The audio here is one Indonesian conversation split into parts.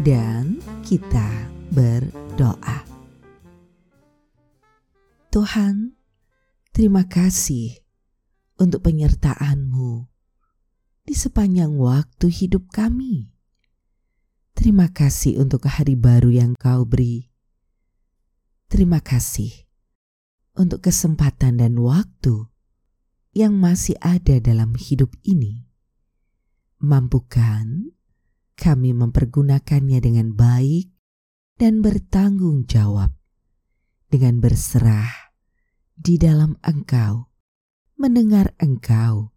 dan kita berdoa. Tuhan, terima kasih untuk penyertaan-Mu di sepanjang waktu hidup kami. Terima kasih untuk hari baru yang Kau beri. Terima kasih untuk kesempatan dan waktu yang masih ada dalam hidup ini. Mampukan kami mempergunakannya dengan baik dan bertanggung jawab dengan berserah di dalam Engkau, mendengar Engkau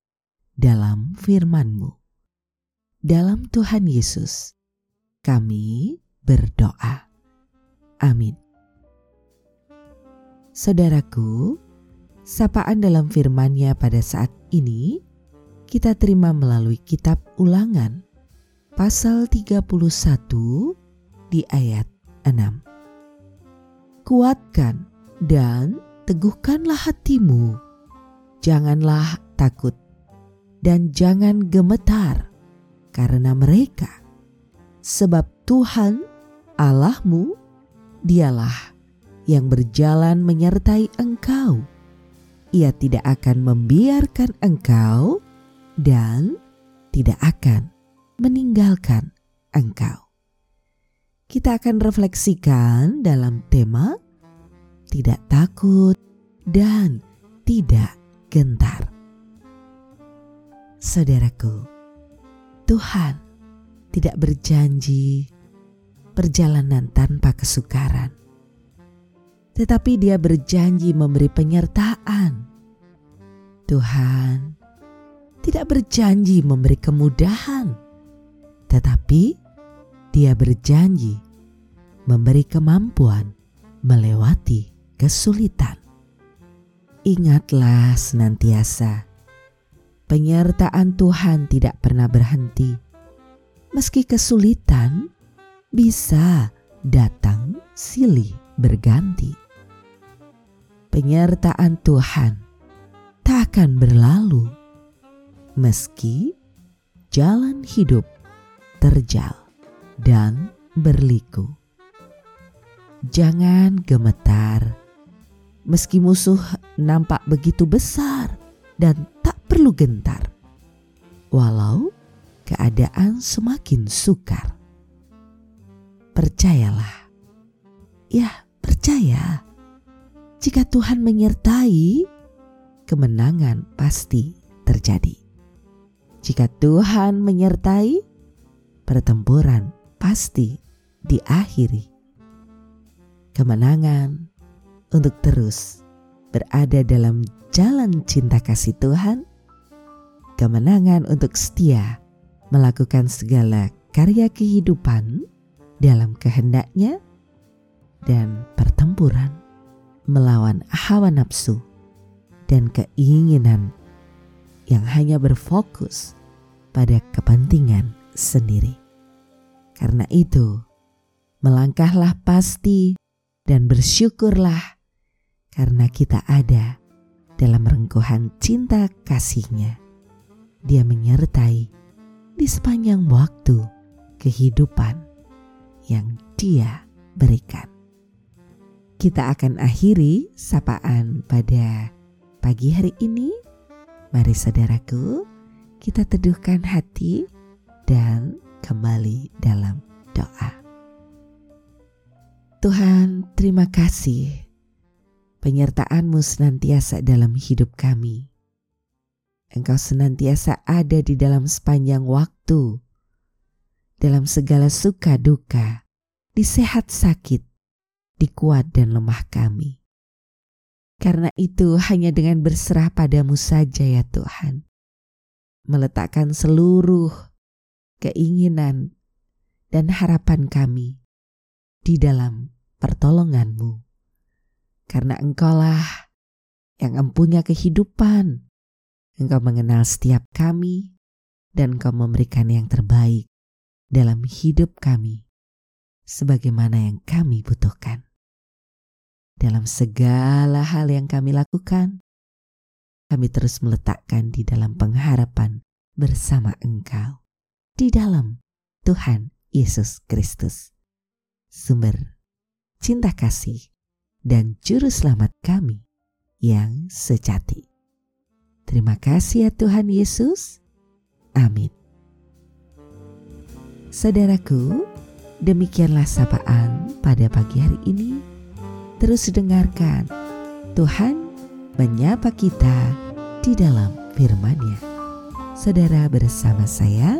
dalam firman-Mu. Dalam Tuhan Yesus, kami berdoa. Amin. Saudaraku, sapaan dalam firman-Nya pada saat ini kita terima melalui kitab Ulangan pasal 31 di ayat 6 kuatkan dan teguhkanlah hatimu. Janganlah takut dan jangan gemetar karena mereka, sebab Tuhan Allahmu dialah yang berjalan menyertai engkau. Ia tidak akan membiarkan engkau dan tidak akan meninggalkan engkau kita akan refleksikan dalam tema tidak takut dan tidak gentar. Saudaraku, Tuhan tidak berjanji perjalanan tanpa kesukaran. Tetapi dia berjanji memberi penyertaan. Tuhan tidak berjanji memberi kemudahan. Tetapi dia berjanji memberi kemampuan melewati kesulitan. Ingatlah senantiasa, penyertaan Tuhan tidak pernah berhenti. Meski kesulitan bisa datang silih berganti. Penyertaan Tuhan tak akan berlalu meski jalan hidup terjal dan berliku. Jangan gemetar, meski musuh nampak begitu besar dan tak perlu gentar, walau keadaan semakin sukar. Percayalah, ya, percaya jika Tuhan menyertai, kemenangan pasti terjadi. Jika Tuhan menyertai, pertempuran pasti diakhiri. Kemenangan untuk terus berada dalam jalan cinta kasih Tuhan, kemenangan untuk setia melakukan segala karya kehidupan dalam kehendaknya, dan pertempuran melawan hawa nafsu dan keinginan yang hanya berfokus pada kepentingan sendiri. Karena itu, melangkahlah pasti dan bersyukurlah karena kita ada dalam rengkuhan cinta kasihnya. Dia menyertai di sepanjang waktu kehidupan yang dia berikan. Kita akan akhiri sapaan pada pagi hari ini. Mari saudaraku, kita teduhkan hati dan kembali dalam doa. Tuhan, terima kasih penyertaan-Mu senantiasa dalam hidup kami. Engkau senantiasa ada di dalam sepanjang waktu, dalam segala suka duka, di sehat sakit, di kuat dan lemah kami. Karena itu hanya dengan berserah padamu saja ya Tuhan. Meletakkan seluruh keinginan, dan harapan kami di dalam pertolonganmu. Karena engkaulah yang empunya kehidupan. Engkau mengenal setiap kami dan engkau memberikan yang terbaik dalam hidup kami sebagaimana yang kami butuhkan. Dalam segala hal yang kami lakukan, kami terus meletakkan di dalam pengharapan bersama Engkau, di dalam Tuhan Yesus Kristus, sumber cinta kasih dan juru selamat kami yang sejati. Terima kasih ya Tuhan Yesus. Amin. Saudaraku, demikianlah sapaan pada pagi hari ini Terus dengarkan, Tuhan menyapa kita di dalam firman-Nya. Saudara bersama saya,